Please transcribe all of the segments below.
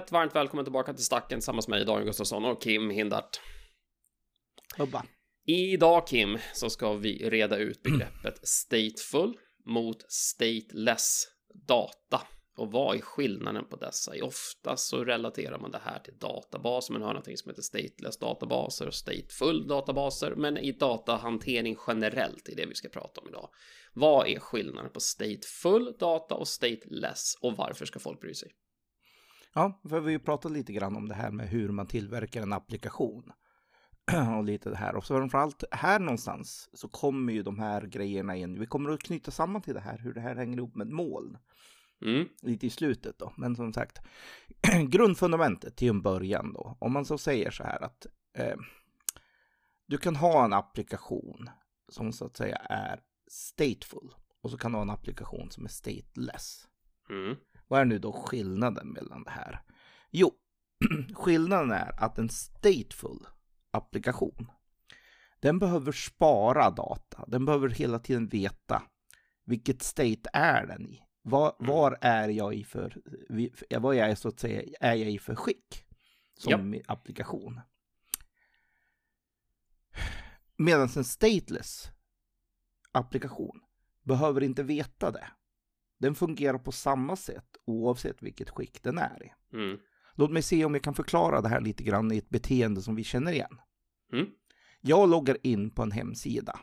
Ett varmt välkommen tillbaka till Stacken tillsammans med mig, Daniel Gustafsson och Kim Hindart. Hubba. Idag Kim så ska vi reda ut begreppet stateful mot stateless data. Och vad är skillnaden på dessa? Oftast så relaterar man det här till databaser. Man har någonting som heter stateless databaser och stateful databaser. Men i datahantering generellt är det vi ska prata om idag. Vad är skillnaden på stateful data och stateless och varför ska folk bry sig? Ja, för vi har ju pratat lite grann om det här med hur man tillverkar en applikation. och lite det här. Och så framförallt här någonstans så kommer ju de här grejerna in. Vi kommer att knyta samman till det här, hur det här hänger ihop med moln. Mm. Lite i slutet då. Men som sagt, grundfundamentet till en början då. Om man så säger så här att eh, du kan ha en applikation som så att säga är stateful. Och så kan du ha en applikation som är stateless. Mm. Vad är nu då skillnaden mellan det här? Jo, skillnaden är att en stateful applikation, den behöver spara data. Den behöver hela tiden veta vilket state är den i. Var, var är jag i för, vad är jag så att säga, är jag i för skick som Japp. applikation? Medan en stateless applikation behöver inte veta det. Den fungerar på samma sätt oavsett vilket skick den är i. Mm. Låt mig se om jag kan förklara det här lite grann i ett beteende som vi känner igen. Mm. Jag loggar in på en hemsida.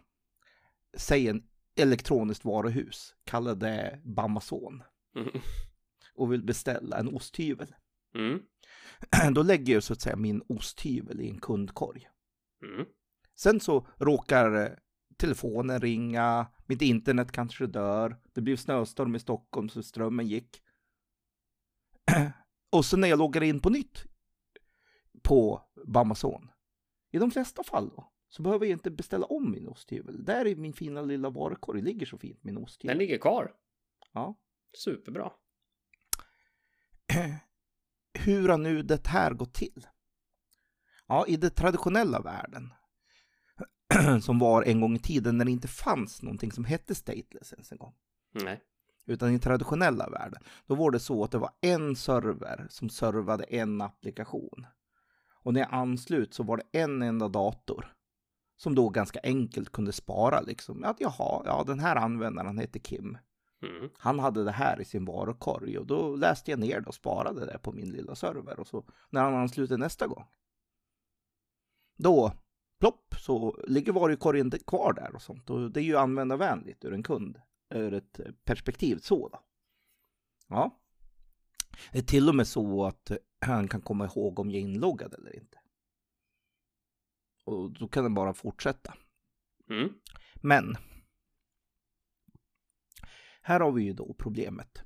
Säg en elektroniskt varuhus, kalla det Bamazon Mm. och vill beställa en osthyvel. Mm. Då lägger jag så att säga min osthyvel i en kundkorg. Mm. Sen så råkar eh, telefonen ringa, mitt internet kanske dör, det blev snöstorm i Stockholm så strömmen gick. Och så när jag loggar in på nytt på Bamazon, i de flesta fall då, så behöver jag inte beställa om min osthyvel. Där i min fina lilla varukorg ligger så fint min Den osthyvel. ligger kvar. Ja. Superbra. Hur har nu det här gått till? Ja, i den traditionella världen, som var en gång i tiden när det inte fanns någonting som hette stateless ens en gång. Nej. Utan i traditionella världen, då var det så att det var en server som servade en applikation. Och när jag anslut så var det en enda dator. Som då ganska enkelt kunde spara liksom. Att jaha, ja den här användaren heter Kim. Mm. Han hade det här i sin varukorg och då läste jag ner det och sparade det på min lilla server. Och så när han ansluter nästa gång. Då, plopp, så ligger varukorgen kvar där och sånt. Och det är ju användarvänligt ur en kund, ur ett perspektiv så då. Ja. Det är till och med så att han kan komma ihåg om jag är inloggad eller inte. Och då kan den bara fortsätta. Mm. Men här har vi ju då problemet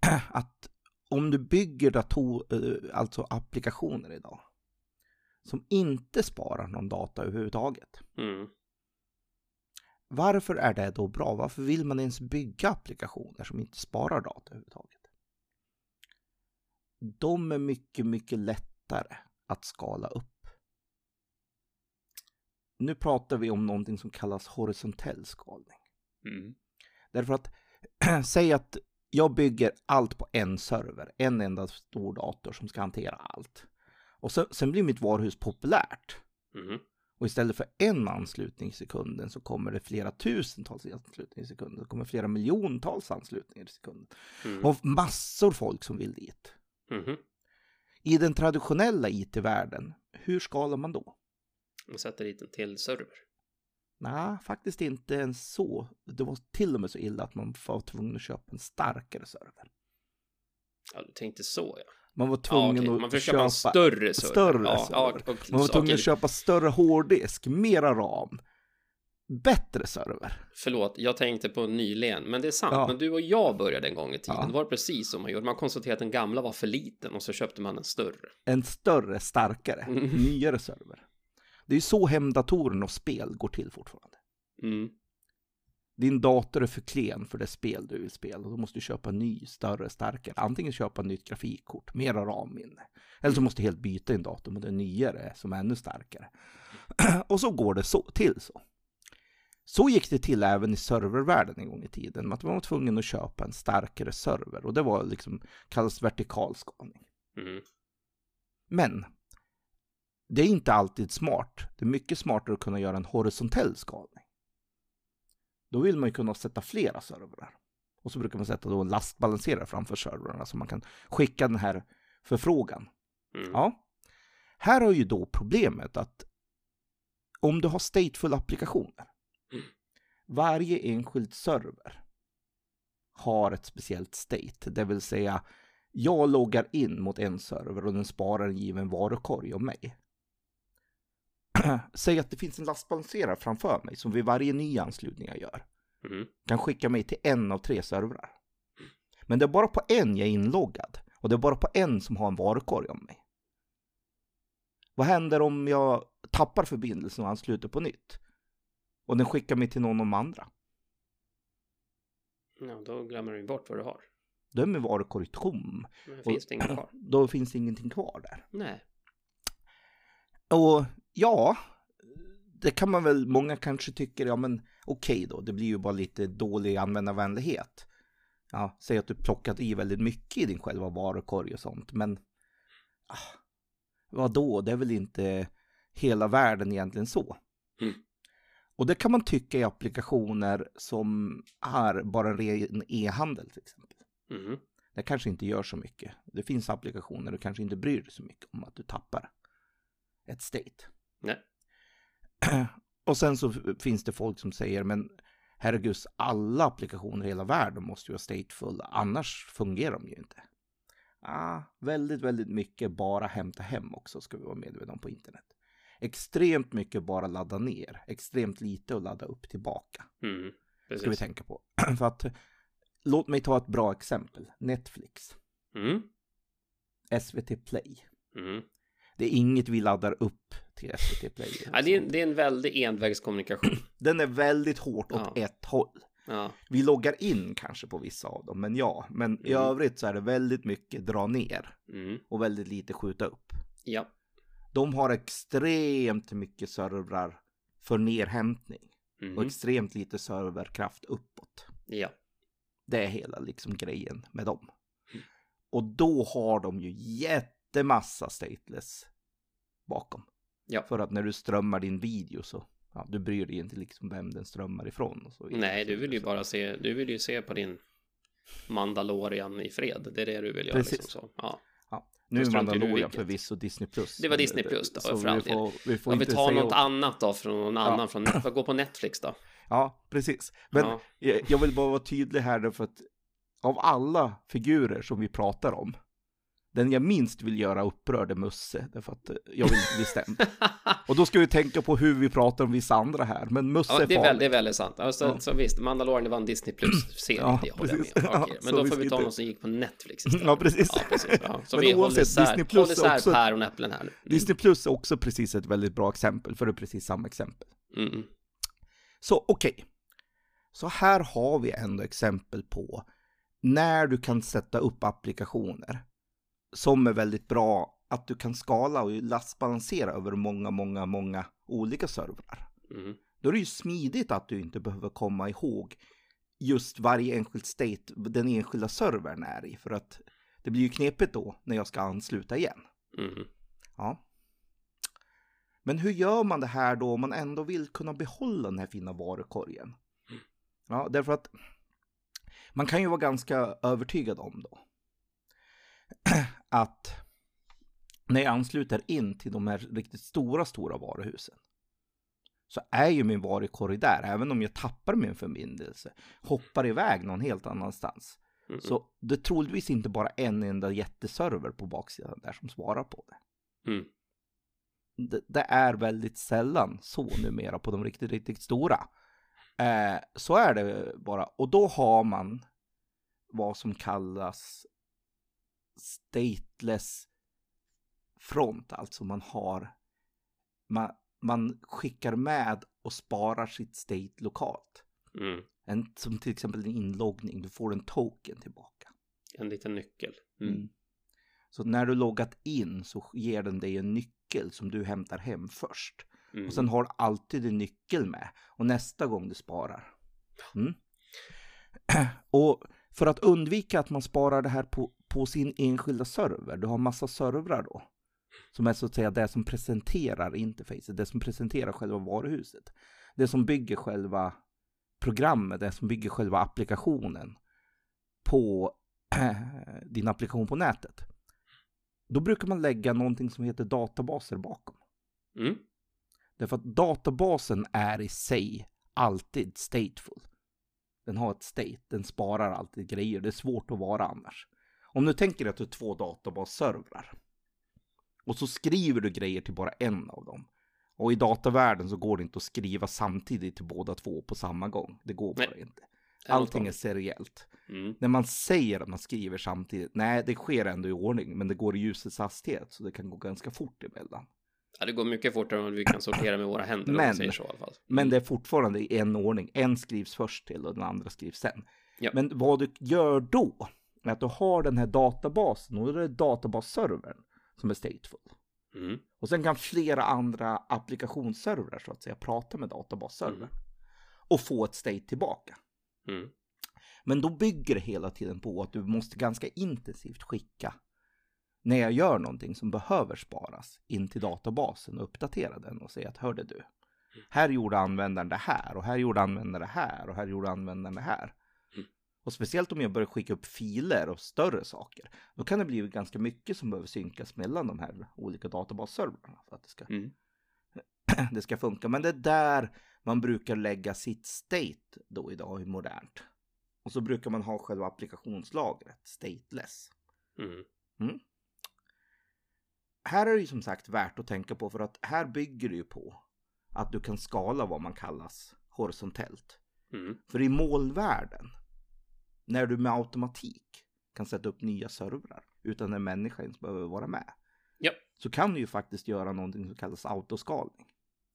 att om du bygger dator, eh, alltså applikationer idag som inte sparar någon data överhuvudtaget. Mm. Varför är det då bra? Varför vill man ens bygga applikationer som inte sparar data överhuvudtaget? De är mycket, mycket lättare att skala upp. Nu pratar vi om någonting som kallas horisontell skalning. Mm. Därför att säg att jag bygger allt på en server, en enda stor dator som ska hantera allt. Och sen, sen blir mitt varuhus populärt. Mm. Och istället för en anslutning i sekunden så kommer det flera tusentals anslutningar i sekunden. Det kommer flera miljontals anslutningar i sekunden. Mm. Och massor folk som vill dit. Mhm. I den traditionella IT-världen, hur skalar man då? Och sätter dit en till server. Nej, faktiskt inte ens så. Det var till och med så illa att man var tvungen att köpa en starkare server. Ja, du tänkte så ja. Man var ja tvungen okej. att Man får köpa en större server. större ja, server. Ja, och, Man var tvungen okej, att köpa större hårddisk, mera ram, bättre server. Förlåt, jag tänkte på nyligen, men det är sant. Ja. Men du och jag började en gång i tiden. Ja. Det var precis som man gjorde. Man konstaterade att den gamla var för liten och så köpte man en större. En större, starkare, Mm. nyare server. Det är ju så hemdatorerna och spel går till fortfarande. Mm. din dator är för klen för det spel du vill spela. Då måste du köpa en ny, större, starkare. Antingen köpa nytt grafikkort, mera RAM-minne. Eller så måste du helt byta din dator mot en nyare som är ännu starkare. Och så går det så, till så. Så gick det till även i servervärlden en gång i tiden. Att man var tvungen att köpa en starkare server. Och det var liksom, kallas vertikal skalning. Mm. Men det är inte alltid smart. Det är mycket smartare att kunna göra en horisontell skalning. Då vill man ju kunna sätta flera servrar. Och så brukar man sätta då en lastbalanserare framför servrarna så man kan skicka den här förfrågan. Mm. Ja. Här har ju då problemet att om du har stateful applikationer. Mm. Varje enskild server har ett speciellt state, det vill säga jag loggar in mot en server och den sparar en given varukorg om mig. Säg att det finns en lastbalanserare framför mig som vid varje ny anslutning jag gör Mm. kan skicka mig till en av tre servrar. Men det är bara på en jag är inloggad och det är bara på en som har en varukorg om mig. Vad händer om jag tappar förbindelsen och ansluter på nytt? Och den skickar mig till någon av de andra. Ja, då glömmer du bort vad du har. Då är min varukorg tom. Men Och- finns det inget kvar. Då finns det ingenting kvar där. Nej. Och ja, det kan man väl, många kanske tycker, ja men okej då, det blir ju bara lite dålig användarvänlighet. Ja, säg att du plockat i väldigt mycket i din själva varukorg och sånt, men ah, vadå, det är väl inte hela världen egentligen så. Mm. Och det kan man tycka i applikationer som är bara en ren e-handel till exempel. Mm. Det kanske inte gör så mycket. Det finns applikationer du kanske inte bryr dig så mycket om att du tappar ett state. Nej. Och sen så finns det folk som säger, men herregud, alla applikationer i hela världen måste ju vara stateful, annars fungerar de ju inte. Ah, väldigt, väldigt mycket bara hämta hem också, ska vi vara medvetna om på internet. Extremt mycket bara ladda ner, extremt lite att ladda upp tillbaka, Mm. ska vi tänka på. För att, låt mig ta ett bra exempel, Netflix, Mm. SVT Play. Mm. Det är inget vi laddar upp till SVT Play. Ja, det, är, det är en väldig envägskommunikation. Den är väldigt hårt åt Ja. ett håll. Ja. Vi loggar in kanske på vissa av dem, men ja. Men i Mm. övrigt så är det väldigt mycket dra ner Mm. och väldigt lite skjuta upp. Ja. De har extremt mycket servrar för nerhämtning och Mm. extremt lite serverkraft uppåt. Ja. Det är hela liksom grejen med dem. Mm. Och då har de ju jättemassa stateless bakom. Ja. För att när du strömmar din video så, ja, du bryr dig inte liksom vem den strömmar ifrån. Och så. Nej, du vill ju bara se, du vill ju se på din Mandalorian i fred. Det är det du vill göra. Precis. Liksom så. Ja. Ja, nu är Mandalorian förvisso Disney Plus. Det var Disney Plus då, Så för all vi får, vi får Om vi tar något åt- annat då från någon Ja. annan från Netflix. Gå på Netflix då. Ja, precis. Men Ja. jag, jag vill bara vara tydlig här därför att av alla figurer som vi pratar om, den jag minst vill göra upprörd är Musse, därför att eh, jag vill bli stämd. Och då ska vi tänka på hur vi pratar om vissa andra här, men Musse Ja, är det, är farlig. väl, det är väldigt sant. Alltså, Ja. Så visst, Mandalorian var en Disney Plus-serie. Ja, det håller jag med. Okej, Men då får vi ta inte- någon som gick på Netflix istället. Ja, precis. Ja, precis. Ja. Så Men vi håller oavsett, isär, Disney Plus håller isär också- päron och äpplen här nu. Mm. Disney Plus är också precis ett väldigt bra exempel, för det är precis samma exempel. Mm. Så okej. Så här har vi ändå exempel på när du kan sätta upp applikationer som är väldigt bra att du kan skala och lastbalansera över många, många, många olika servrar. Mm. Då är det ju smidigt att du inte behöver komma ihåg just varje enskild state den enskilda servern är i för att det blir ju knepigt då när jag ska ansluta igen. Mm. Ja. Men hur gör man det här då om man ändå vill kunna behålla den här fina varukorgen? Ja, därför att man kan ju vara ganska övertygad om då att när jag ansluter in till de här riktigt stora, stora varuhusen så är ju min varukorg där, även om jag tappar min förbindelse, hoppar iväg någon helt annanstans. Mm. Så det är troligtvis inte bara en enda jätteserver på baksidan där som svarar på det. Mm. Det, det är väldigt sällan så numera på de riktigt, riktigt stora. Eh, så är det bara. Och då har man vad som kallas stateless front. Alltså man har, man, man skickar med och sparar sitt state lokalt. Mm. En, som till exempel en inloggning, du får en token tillbaka. En liten nyckel. Mm. Mm. Så när du loggat in så ger den dig en nyckel som du hämtar hem först. Mm. Och sen har du alltid en nyckel med. Och nästa gång du sparar. Mm. Och för att undvika att man sparar det här på, på sin enskilda server. Du har massa servrar då. Som är så att säga det som presenterar interfacet. Det som presenterar själva varuhuset. Det som bygger själva programmet. Det som bygger själva applikationen. På din applikation på nätet. Då brukar man lägga någonting som heter databaser bakom. Mm. Därför att databasen är i sig alltid stateful. Den har ett state, den sparar alltid grejer. Det är svårt att vara annars. Om du tänker att du har två databasservrar. Och så skriver du grejer till bara en av dem. Och i datavärlden så går det inte att skriva samtidigt till båda två på samma gång. Det går bara Nej. inte. Allting är seriellt. Mm. När man säger att man skriver samtidigt, nej det sker ändå i ordning, men det går i ljusets hastighet så det kan gå ganska fort emellan. Ja, det går mycket fortare än vi kan sortera med våra händer Men- säger så i alla fall. Men det är fortfarande i en ordning. En skrivs först till och den andra skrivs sen. Ja. Men vad du gör då är att du har den här databasen och det är databasservern som är stateful. Mm. Och sen kan flera andra applikationsservrar så att säga prata med databasservern Mm. och få ett state tillbaka. Mm. Men då bygger det hela tiden på att du måste ganska intensivt skicka när jag gör någonting som behöver sparas in till databasen och uppdatera den och säga att hörde du, här gjorde användaren det här och här gjorde användaren det här och här gjorde användaren det här. Mm. Och speciellt om jag börjar skicka upp filer och större saker, då kan det bli ganska mycket som behöver synkas mellan de här olika databasservrarna för att det ska, Mm. det ska funka. Men det är där man brukar lägga sitt state då idag i modernt. Och så brukar man ha själva applikationslagret, stateless. Mm. Här är det ju som sagt värt att tänka på för att här bygger det ju på att du kan skala vad man kallas horisontellt. Mm. För i molnvärlden, när du med automatik kan sätta upp nya servrar utan en människa ens behöver vara med, Ja, så kan du ju faktiskt göra någonting som kallas autoskalning.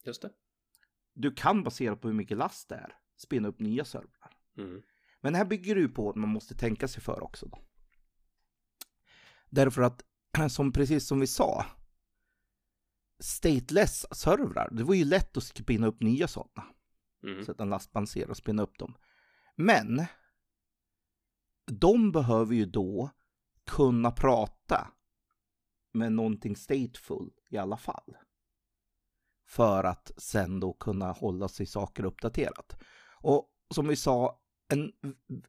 just det. Du kan baserat på hur mycket last det är spinna upp nya servrar. Mm. Men här bygger ju på att man måste tänka sig för också då. Därför att, som precis som vi sa, stateless servrar, det var ju lätt att spinna upp nya sådana. Mm. Sätta en lastbandserie och spinna upp dem. Men, de behöver ju då kunna prata med någonting stateful i alla fall. För att sen då kunna hålla sig saker uppdaterat. Och som vi sa, en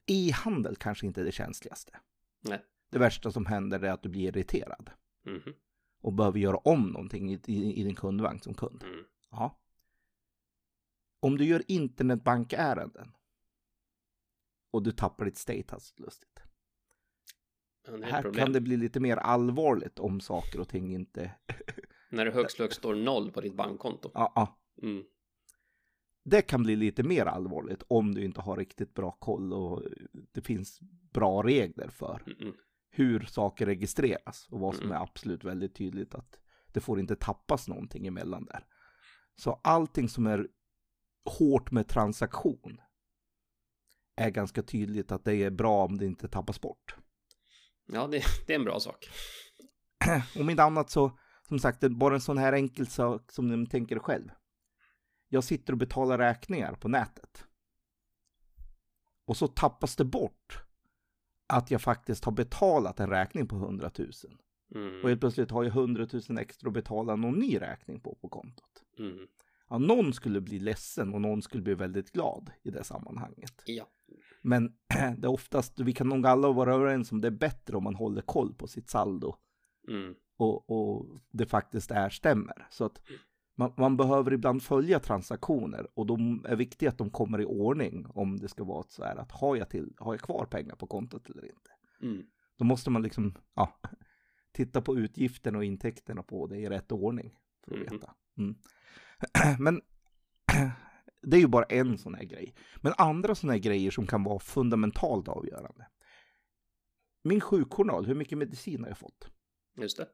e-handel kanske inte är det känsligaste. Nej. Det värsta som händer är att du blir irriterad Mhm. och behöver göra om någonting i, i, i din kundvagn som kund. Mm. Ja. Om du gör internetbankärenden och du tappar ditt hastigt lustigt. Ja, Här problem. kan det bli lite mer allvarligt om saker och ting inte... När det högst högst står noll på ditt bankkonto. Ja, ja. Mm. Det kan bli lite mer allvarligt om du inte har riktigt bra koll och det finns bra regler för Mm. Mm. hur saker registreras och vad som Mm. är absolut väldigt tydligt att det får inte tappas någonting emellan där. Så allting som är hårt med transaktion är ganska tydligt att det är bra om det inte tappas bort. Ja, det, det är en bra sak. Om inte annat så, som sagt, bara en sån här enkel sak som ni tänker själv. Jag sitter och betalar räkningar på nätet. Och så tappas det bort att jag faktiskt har betalat en räkning på 100 000. Mm. Och helt plötsligt har jag 100 000 extra att betala någon ny räkning på på kontot. Mm. Ja, någon skulle bli ledsen och någon skulle bli väldigt glad i det sammanhanget. Ja. Men det är oftast, vi kan nog alla vara överens om det är bättre om man håller koll på sitt saldo Mm. och, och det faktiskt är stämmer. Så att man, man behöver ibland följa transaktioner och de är viktigt att de kommer i ordning om det ska vara så här att har jag, till, har jag kvar pengar på kontot eller inte. Mm. Då måste man liksom ja, titta på utgifterna och intäkterna på det i rätt ordning för att Mhm. veta. Mm. Men det är ju bara en sån här grej. Men andra såna här grejer som kan vara fundamentalt avgörande. Min sjukjournal, hur mycket medicin har jag fått? Just det.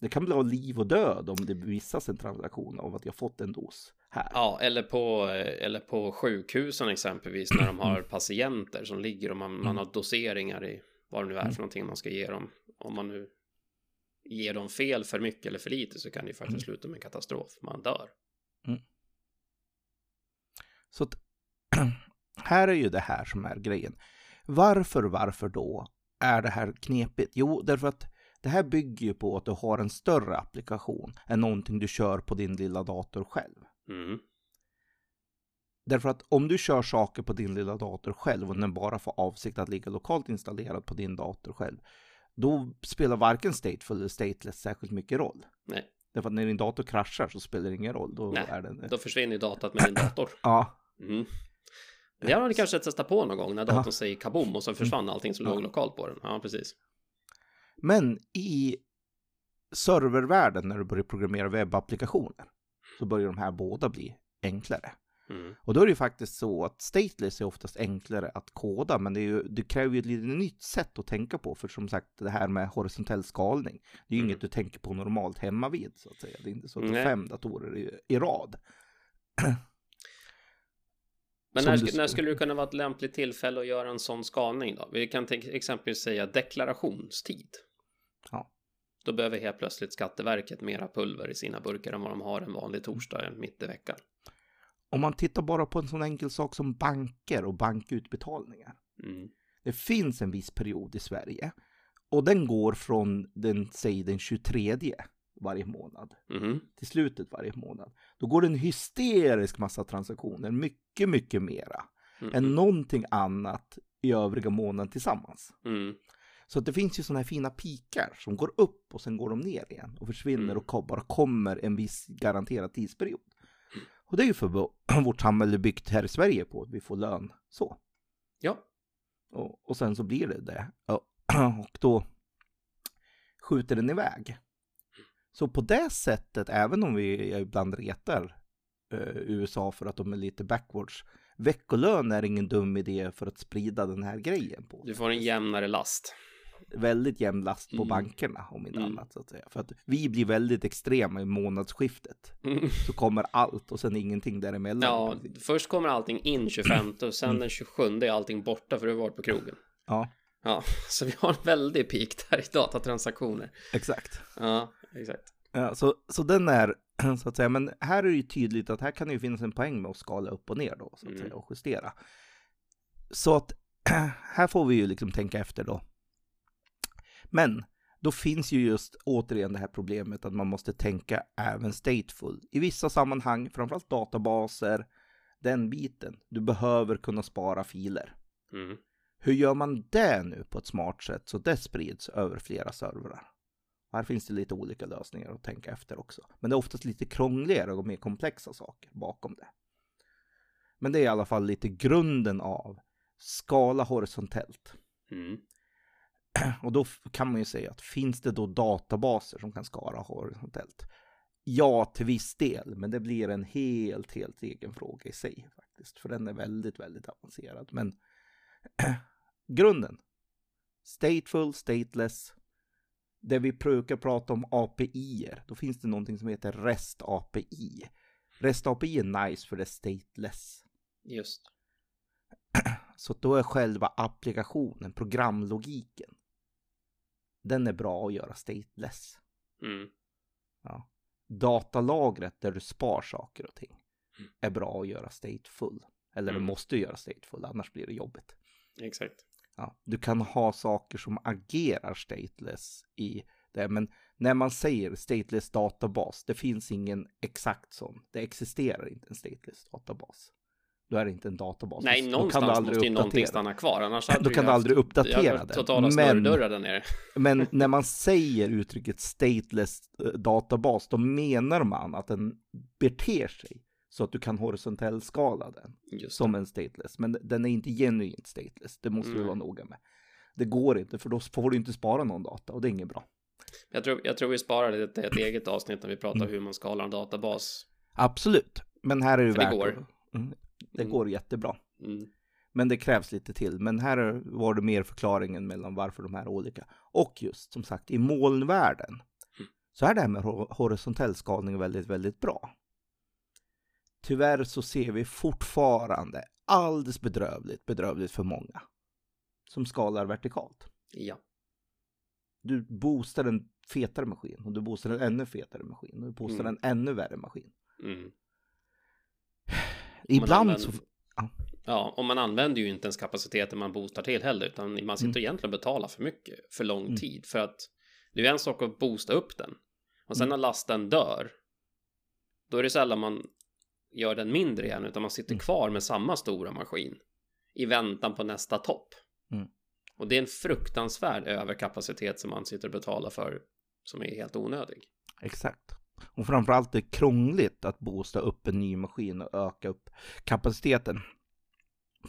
Det kan bli av liv och död om det bevisas en transaktion av att jag fått en dos här. Ja, eller på, eller på sjukhusen exempelvis när de har patienter som ligger och man, man har doseringar i vad det nu är för någonting man ska ge dem. Om man nu ger dem fel för mycket eller för lite så kan det ju faktiskt sluta med en katastrof. Man dör. Så att, här är ju det här som är grejen. Varför, varför då är det här knepigt? Jo, därför att det här bygger ju på att du har en större applikation än någonting du kör på din lilla dator själv. Mm. Därför att om du kör saker på din lilla dator själv och den bara får avsikt att ligga lokalt installerad på din dator själv, då spelar varken stateful eller stateless särskilt mycket roll. Nej, Därför att när din dator kraschar så spelar det ingen roll. Då Nej, den... då försvinner ju datat med din dator. Ja, Mm. Det har ni kanske testat på någon gång när datorn Ja. säger kaboom och så försvann allting som Ja. låg lokalt på den. Ja, precis. Men i servervärlden när du börjar programmera webbapplikationer så börjar de här båda bli enklare. Mm. Och då är det ju faktiskt så att stateless är oftast enklare att koda, men det, är ju, det kräver ju ett lite nytt sätt att tänka på. För som sagt, det här med horisontell skalning, det är ju Mm. inget du tänker på normalt hemma vid så att säga. Det är inte så att du har fem datorer i, i rad. Men när, du när skulle det kunna vara ett lämpligt tillfälle att göra en sån skalning då? Vi kan tänk- exempelvis säga deklarationstid. Ja. Då behöver helt plötsligt Skatteverket mera pulver i sina burkar än vad de har en vanlig torsdag mitt i veckan. Om man tittar bara på en sån enkel sak som banker och bankutbetalningar. Mm. Det finns en viss period i Sverige och den går från den, säg den 23 varje månad Mhm. till slutet varje månad. Då går det en hysterisk massa transaktioner, mycket, mycket mera Mm. än någonting annat i övriga månaden tillsammans. Mm. Så att det finns ju sådana här fina pikar som går upp och sen går de ner igen och försvinner Mm. och bara kommer en viss garanterad tidsperiod. Och det är ju för vår- vårt samhälle byggt här i Sverige på att vi får lön så. Ja. Och, och sen så blir det det. Och, och då skjuter den iväg. Så på det sättet, även om vi ibland retar eh, USA för att de är lite backwards, veckolön är ingen dum idé för att sprida den här grejen på. Du får en jämnare last. Väldigt jämn last på Mm. bankerna om inte Mm. annat så att säga. För att vi blir väldigt extrema i månadsskiftet. Mm. Så kommer allt och sen ingenting däremellan. Ja, först kommer allting in 25 och sen Mm. den 27 är allting borta för du har varit på krogen. ja Ja, så vi har en väldig peak där i datatransaktioner. exakt. Ja, exakt. Ja, så, så den är, så att säga, men här är det ju tydligt att här kan det ju finnas en poäng med att skala upp och ner då, så att Mm. säga, och justera. Så att här får vi ju liksom tänka efter då. Men då finns ju just återigen det här problemet att man måste tänka även stateful. I vissa sammanhang, framförallt databaser, den biten. Du behöver kunna spara filer. Mm. Hur gör man det nu på ett smart sätt så det sprids över flera servrar? Här finns det lite olika lösningar att tänka efter också. Men det är oftast lite krångligare och mer komplexa saker bakom det. Men det är i alla fall lite grunden av skala horisontellt. Mm. Och då kan man ju säga att finns det då databaser som kan skala horisontellt? Ja, till viss del, men det blir en helt, helt egen fråga i sig faktiskt. För den är väldigt, väldigt avancerad. Men grunden. Stateful, stateless. Det vi brukar prata om API-er. Då finns det någonting som heter REST API. REST API är nice för det är stateless. Just. Så då är själva applikationen, programlogiken. Den är bra att göra stateless. Mm. Ja. Datalagret där du spar saker och ting är bra att göra stateful. Eller Mm. du måste göra stateful, annars blir det jobbigt. Exakt. Ja. Du kan ha saker som agerar stateless i det, men när man säger stateless databas, det finns ingen exakt sån. Det existerar inte en stateless databas. Då är det inte en databas. Nej, Då kan du någonstans aldrig måste ju någonting stanna kvar. Annars hade Då kan du aldrig uppdatera. Totala Men- snurrdörrar där nere. Men när man säger uttrycket stateless eh, databas, då menar man att den beter sig så att du kan horisontell skala den som en stateless. Men den är inte genuint stateless, det måste Mm. vara noga med. Det går inte, för då får du inte spara någon data och det är inget bra. Jag tror, jag tror vi sparar det till ett eget avsnitt när vi pratar Mm. hur man skalar en databas. Absolut, men här är det För det värt går. att- Mm, det Mm. går jättebra. Mm. Men det krävs lite till. Men här är- var det mer förklaringen mellan varför de här är olika. Och just som sagt i molnvärlden så är det här med horisontell skalning väldigt, väldigt bra. Tyvärr så ser vi fortfarande alldeles bedrövligt, bedrövligt för många som skalar vertikalt. Ja. Du boostar en fetare maskin och du boostar en ännu fetare maskin och du boostar mm. en ännu värre maskin. Mm. Ibland använder, så... Ja. ja, och man använder ju inte ens kapaciteten man boostar till heller, utan man sitter mm. egentligen och betalar för mycket för lång mm. tid. För att det är en sak att boosta upp den. Och sen mm. när lasten dör, då är det sällan man gör den mindre igen, utan man sitter mm. kvar med samma stora maskin i väntan på nästa topp. Mm. Och det är en fruktansvärd överkapacitet som man sitter och betalar för som är helt onödig. Exakt. Och framförallt är det krångligt att boosta upp en ny maskin och öka upp kapaciteten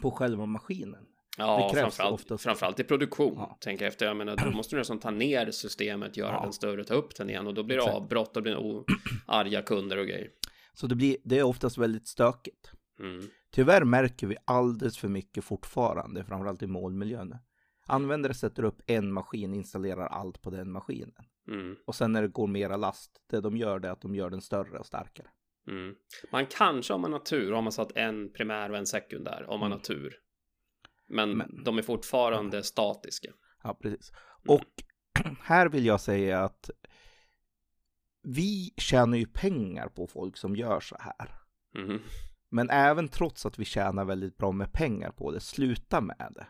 på själva maskinen. Ja, framförallt, oftast... framförallt i produktion. Ja. Tänker efter, jag menar, då måste du nästan ta ner systemet, göra ja. den större, ta upp den igen och då blir det avbrott och blir arga kunder och grejer. Så det, blir, det är oftast väldigt stökigt. Mm. Tyvärr märker vi alldeles för mycket fortfarande, framförallt i målmiljön. Användare sätter upp en maskin, installerar allt på den maskinen. Mm. Och sen när det går mera last, det de gör det är att de gör den större och starkare. Mm. Man kanske om man har tur, har man satt en primär och en sekundär, om man mm. har tur. Men, Men, de är fortfarande statiska. Ja, precis. Mm. Och här vill jag säga att vi tjänar ju pengar på folk som gör så här. Mm. Men även trots att vi tjänar väldigt bra med pengar på det, sluta med det.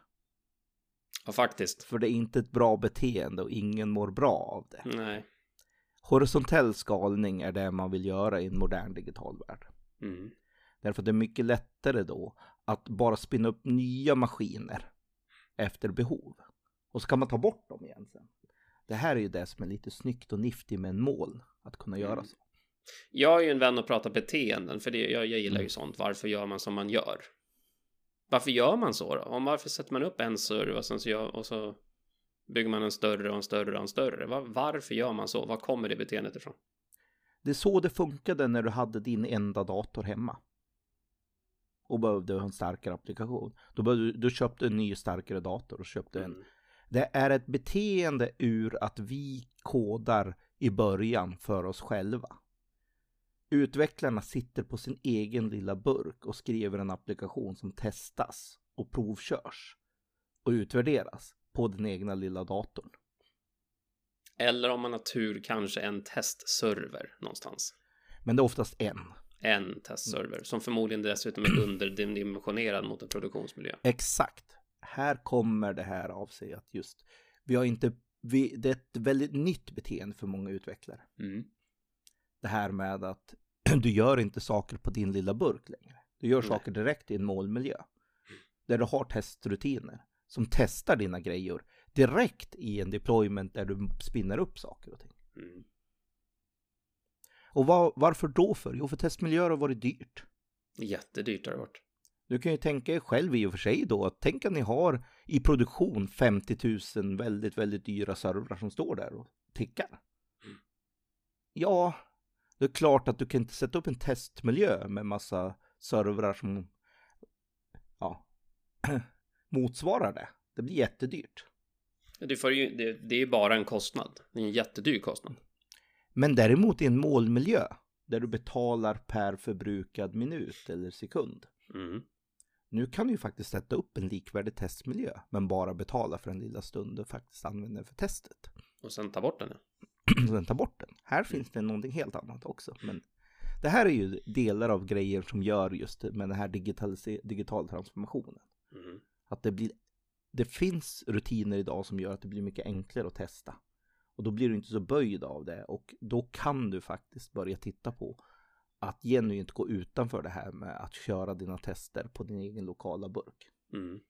Ja, faktiskt. För det är inte ett bra beteende och ingen mår bra av det. Nej. Horisontell skalning är det man vill göra i en modern digital värld. Mm. Därför att det är mycket lättare då att bara spinna upp nya maskiner efter behov. Och så kan man ta bort dem igen sen. Det här är ju det som är lite snyggt och nifty med en moln, att kunna göra mm. så. Jag är ju en vän att prata beteenden, för det, jag, jag gillar ju mm. sånt. Varför gör man som man gör? Varför gör man så då? Om varför sätter man upp en server och, sen så gör, och så bygger man en större och en större och en större? Var, varför gör man så? Var kommer det beteendet ifrån? Det är så det funkade när du hade din enda dator hemma. Och behövde en starkare applikation. Då, behövde, du köpte en ny starkare dator och köpte mm. en. Det är ett beteende ur att vi kodar i början för oss själva. Utvecklarna sitter på sin egen lilla burk och skriver en applikation som testas och provkörs och utvärderas på den egna lilla datorn. Eller om man har tur kanske en testserver någonstans. Men det är oftast en. En testserver som förmodligen dessutom är underdimensionerad mot en produktionsmiljö. Exakt. Här kommer det här av sig att just vi har inte, vi, det är ett väldigt nytt beteende för många utvecklare. Mm. Det här med att du gör inte saker på din lilla burk längre. Du gör Nej. saker direkt i en målmiljö. Där du har testrutiner som testar dina grejer direkt i en deployment där du spinner upp saker och ting. Mm. Och var, varför då för? Jo, för testmiljöer har varit dyrt. Jättedyrt har det varit. Du kan ju tänka er själv i och för sig då att tänk att ni har i produktion 50 000 väldigt, väldigt dyra servrar som står där och tickar. Ja, det är klart att du kan inte sätta upp en testmiljö med massa servrar som ja, motsvarar det. Det blir jättedyrt. Det, får ju, det, det är bara en kostnad. Det är en jättedyr kostnad. Men däremot i en målmiljö där du betalar per förbrukad minut eller sekund. Mm. Nu kan du ju faktiskt sätta upp en likvärdig testmiljö men bara betala för en lilla stund och faktiskt använda den för testet. Och sen ta bort den. Ja. sen ta bort den. Här finns det någonting helt annat också. Men det här är ju delar av grejer som gör just med den här digital transformationen. Mm. Att det blir, det finns rutiner idag som gör att det blir mycket enklare att testa. Och då blir du inte så böjd av det och då kan du faktiskt börja titta på att genuint gå utanför det här med att köra dina tester på din egen lokala burk. Mm.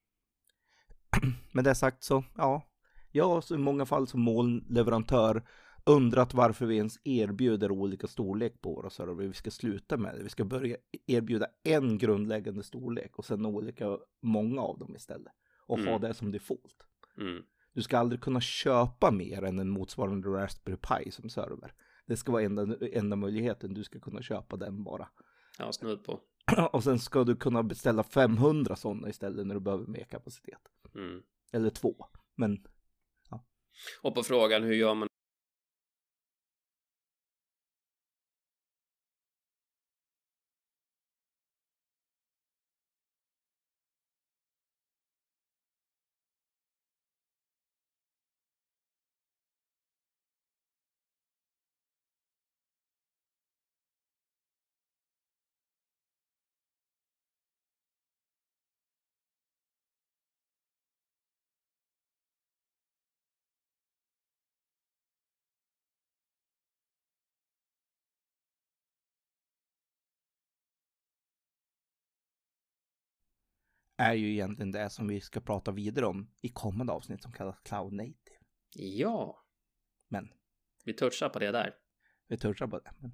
Med det sagt så, ja, jag har i många fall som molnleverantör undrat varför vi ens erbjuder olika storlek på våra server. Vi ska sluta med det. Vi ska börja erbjuda en grundläggande storlek och sen olika många av dem istället. Och mm. ha det som default. Mm. Du ska aldrig kunna köpa mer än en motsvarande Raspberry Pi som server. Det ska vara enda, enda möjligheten. Du ska kunna köpa den bara. Ja, snudd på. Och sen ska du kunna beställa 500 sådana istället när du behöver mer kapacitet. Mm. Eller två. Men och på frågan hur gör man är ju egentligen det som vi ska prata vidare om i kommande avsnitt som kallas Cloud Native. Ja. Men Vi touchar på det där. vi touchar på det. Men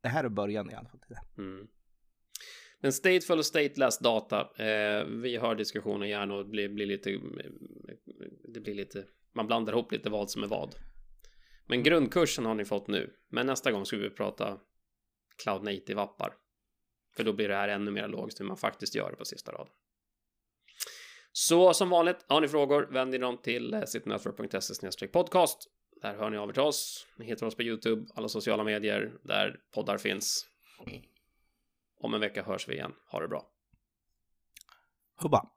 det här är början i alla fall till det. Mm. Men stateful och stateless data, eh, vi har diskussioner gärna och det blir, blir lite, det blir lite, man blandar ihop lite vad som är vad. Men grundkursen har ni fått nu, men nästa gång ska vi prata cloud native appar. För då blir det här ännu mer logiskt hur man faktiskt gör det på sista raden. Så som vanligt, har ni frågor, vänd er dem till eh, sittnätverk.se citynetwork.se podcast. Där hör ni av er till oss. Ni hittar oss på YouTube, alla sociala medier, där poddar finns. Om en vecka hörs vi igen. Ha det bra. Hubba!